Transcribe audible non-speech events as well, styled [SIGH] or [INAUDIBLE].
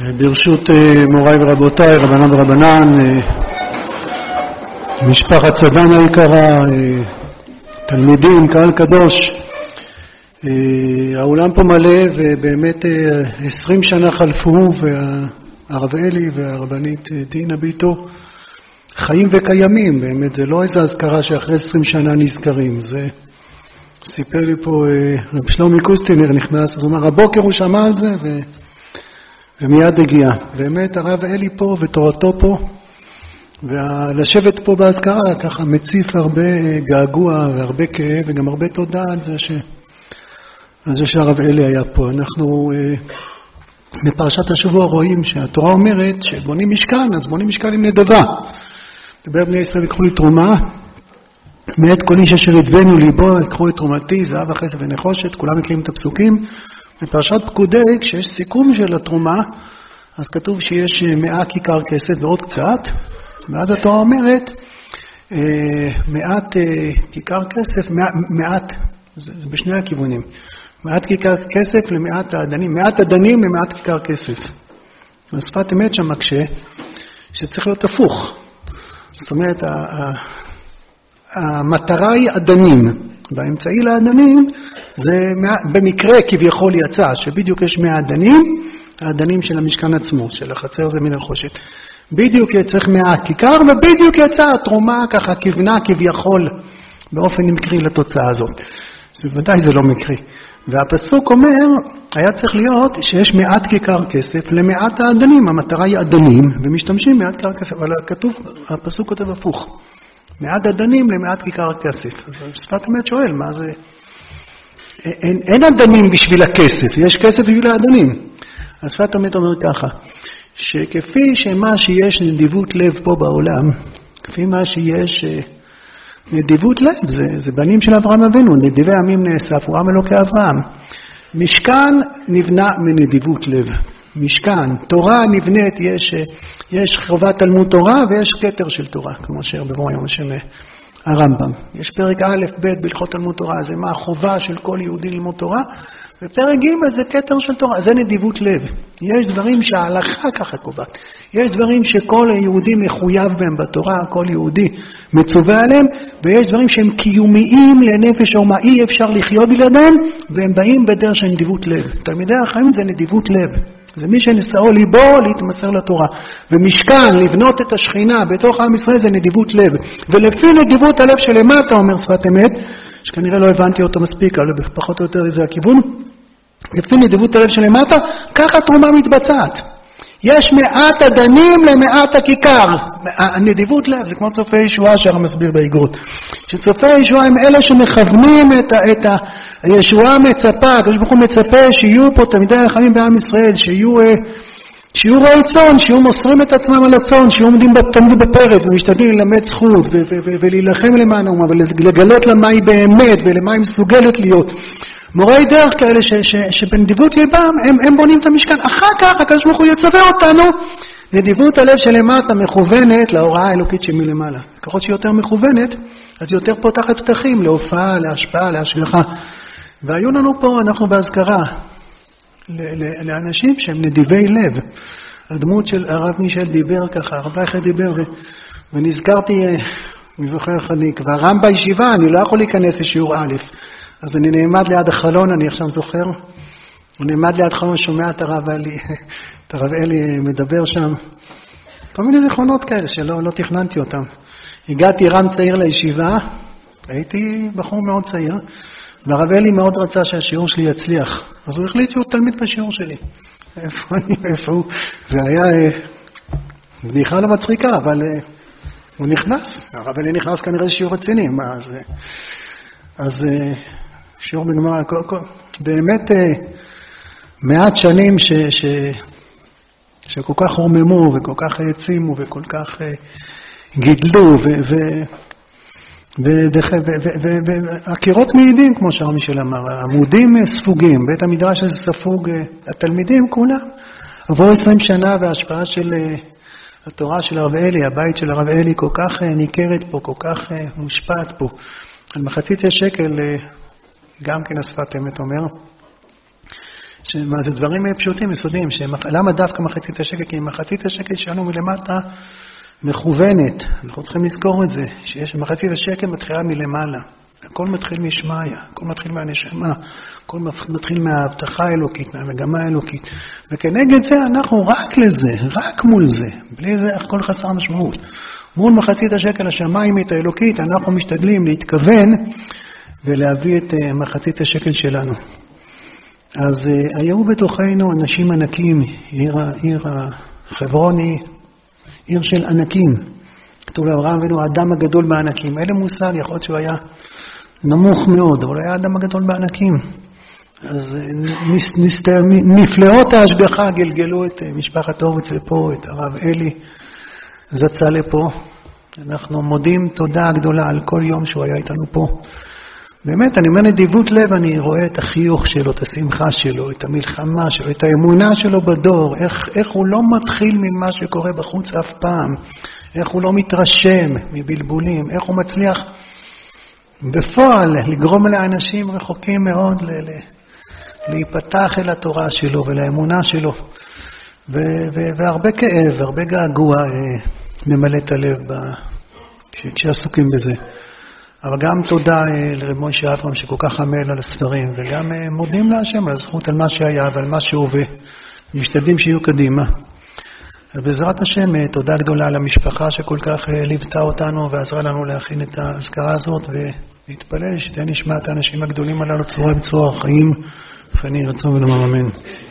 ברשות אה, מוריי ורבותיי, רבנן ורבנן, אה, משפחת סדן היקרה, אה, תלמידים, קהל קדוש, האולם פה מלא ובאמת עשרים שנה חלפו והרב אלי והרבנית דינה ביטו חיים וקיימים, באמת, זה לא איזו אזכרה שאחרי עשרים שנה נזכרים, זה סיפר לי פה רב שלומי קוסטינר נכנס, אז הוא אמר, הבוקר הוא שמע על זה ו... ומיד הגיע. באמת הרב אלי פה ותורתו פה, ולשבת פה באזכרה ככה מציף הרבה געגוע והרבה כאב וגם הרבה תודה על זה, ש... על זה שהרב אלי היה פה. אנחנו אה, בפרשת השבוע רואים שהתורה אומרת שבונים משכן, אז בונים משכן עם נדבה. דבר בני ישראל יקחו לי תרומה, מאת כל איש אשר ידבנו ליבו, יקחו את תרומתי, זהב החסד ונחושת, כולם מכירים את הפסוקים. בפרשת פקודי, כשיש סיכום של התרומה, אז כתוב שיש מאה כיכר כסף ועוד קצת, ואז התורה אומרת, אה, מעט אה, כיכר כסף, מעט, זה בשני הכיוונים, מעט כיכר כסף למעט האדנים, מעט אדנים למעט כיכר כסף. השפת אמת שם מקשה שצריך להיות הפוך. זאת אומרת, המטרה היא אדנים, והאמצעי לאדנים זה במקרה כביכול יצא, שבדיוק יש מאה אדנים, האדנים של המשכן עצמו, של החצר זה מן החושת. בדיוק צריך מאה כיכר, ובדיוק יצאה התרומה ככה כיוונה כביכול באופן מקרי לתוצאה הזאת. אז בוודאי זה לא מקרי. והפסוק אומר, היה צריך להיות שיש מעט כיכר כסף למעט האדנים, המטרה היא אדנים, ומשתמשים מעט כיכר כסף, אבל כתוב, הפסוק כותב הפוך, מעט אדנים למעט כיכר כסף. אז שפת אמת שואל, מה זה... אין, אין אדנים בשביל הכסף, יש כסף בשביל האדנים. אז שפת אמת אומר ככה, שכפי שמה שיש נדיבות לב פה בעולם, כפי מה שיש אה, נדיבות לב, זה, זה בנים של אברהם אבינו, נדיבי עמים נאספו, עם אלוקי אברהם. משכן נבנה מנדיבות לב. משכן, תורה נבנית, יש, אה, יש חובת תלמוד תורה ויש כתר של תורה, כמו שבבוא היום השם הרמב"ם. יש פרק א', ב' בהלכות תלמוד תורה, זה מה החובה של כל יהודי ללמוד תורה, ופרק ג' זה כתר של תורה, זה נדיבות לב. יש דברים שההלכה ככה קובעת. יש דברים שכל יהודי מחויב בהם בתורה, כל יהודי מצווה עליהם, ויש דברים שהם קיומיים לנפש אומה, אי אפשר לחיות בלעדיהם, והם באים בדרך של נדיבות לב. תלמידי החיים זה נדיבות לב. זה מי שנשאו ליבו להתמסר לתורה. ומשכן, לבנות את השכינה בתוך עם ישראל זה נדיבות לב. ולפי נדיבות הלב שלמטה, אומר שפת אמת, שכנראה לא הבנתי אותו מספיק, אבל פחות או יותר זה הכיוון, לפי נדיבות הלב שלמטה, ככה תרומה מתבצעת. יש מעט אדנים למעט הכיכר. הנדיבות לב זה כמו צופי ישועה שהרב מסביר באיגרות. שצופי ישועה הם אלה שמכוונים את, ה, את הישועה מצפה, הקדוש ברוך הוא מצפה שיהיו פה תלמידי החיים בעם ישראל, שיהיו, אה, שיהיו רועי צאן, שיהיו מוסרים את עצמם על הצאן, שיהיו עומדים תמיד בפרץ ומשתדלים ללמד זכות ולהילחם למען האומה ולגלות לה מה היא באמת ולמה היא מסוגלת להיות. מורי דרך כאלה ש, ש, שבנדיבות ליבם הם, הם בונים את המשכן. אחר כך הקדוש ברוך הוא יצווה אותנו. נדיבות הלב שלמטה מכוונת להוראה האלוקית שמלמעלה. ככל שהיא יותר מכוונת, אז היא יותר פותחת פתחים להופעה, להשפעה, להשגחה. והיו לנו פה, אנחנו באזכרה, לאנשים שהם נדיבי לב. הדמות של הרב מישל דיבר ככה, הרב אייכר דיבר, ונזכרתי, אה, אני זוכר איך אני, כבר רם בישיבה, אני לא יכול להיכנס לשיעור א'. אז אני נעמד ליד החלון, אני עכשיו זוכר, הוא נעמד ליד חלון, שומע את הרב אלי, [LAUGHS] את הרב אלי מדבר שם. כל מיני זיכרונות כאלה שלא לא תכננתי אותם. הגעתי רם צעיר לישיבה, הייתי בחור מאוד צעיר, והרב אלי מאוד רצה שהשיעור שלי יצליח, אז הוא החליט שהוא תלמיד בשיעור שלי. איפה [LAUGHS] אני, איפה הוא? זה היה אה, בדיחה לא מצחיקה, אבל אה, הוא נכנס, הרב אלי נכנס כנראה לשיעור רציני, מה, אז, אה, אז שיעור בגמרא, באמת מעט שנים ש, ש, שכל כך רוממו וכל כך העצימו וכל כך גידלו, והקירות מעידים, כמו שהרב מישל אמר, עמודים אה, ספוגים, בית המדרש הזה ספוג, התלמידים כולם, עברו עשרים שנה וההשפעה של התורה של הרב אלי, הבית של הרב אלי כל כך ניכרת פה, כל כך מושפעת פה. על מחצית השקל גם כן השפת אמת אומר, מה זה דברים פשוטים, יסודיים, למה דווקא מחצית השקל? כי מחצית השקל שלנו מלמטה מכוונת, אנחנו צריכים לזכור את זה, שיש מחצית השקל מתחילה מלמעלה, הכל מתחיל משמיא, הכל מתחיל מהנשמה, הכל מתחיל מההבטחה האלוקית, מהמגמה האלוקית, וכנגד זה אנחנו רק לזה, רק מול זה, בלי זה הכל חסר משמעות. מול מחצית השקל השמיימית האלוקית, אנחנו משתדלים להתכוון ולהביא את אה, מחצית השקל שלנו. אז אה, היו בתוכנו אנשים ענקים, עיר, היא עיר של ענקים. כתוב לאברהם אבינו, האדם הגדול בענקים. אין לי מושג, יכול להיות שהוא היה נמוך מאוד, אבל היה האדם הגדול בענקים. אז אה, נפלאות ההשגחה גלגלו את משפחת הורוביץ לפה, את הרב אלי זצ"ל לפה. אנחנו מודים תודה גדולה על כל יום שהוא היה איתנו פה. באמת, אני אומר נדיבות לב, אני רואה את החיוך שלו, את השמחה שלו, את המלחמה שלו, את האמונה שלו בדור, איך, איך הוא לא מתחיל ממה שקורה בחוץ אף פעם, איך הוא לא מתרשם מבלבולים, איך הוא מצליח בפועל לגרום לאנשים רחוקים מאוד ל- ל- להיפתח אל התורה שלו ולאמונה שלו. ו- ו- והרבה כאב, הרבה געגוע אה, ממלא את הלב ב- כשעסוקים בזה. אבל גם תודה אה, לרב מוישה אברהם שכל כך עמל על הספרים, וגם אה, מודים להשם על הזכות על מה שהיה ועל מה שהווה, ומשתדלים שיהיו קדימה. ובעזרת השם, אה, תודה גדולה למשפחה שכל כך ליוותה אותנו ועזרה לנו להכין את האזכרה הזאת, ונתפלל שתהיה נשמת האנשים הגדולים הללו צרורה בצרור החיים, יהי רצון ולומר אמן.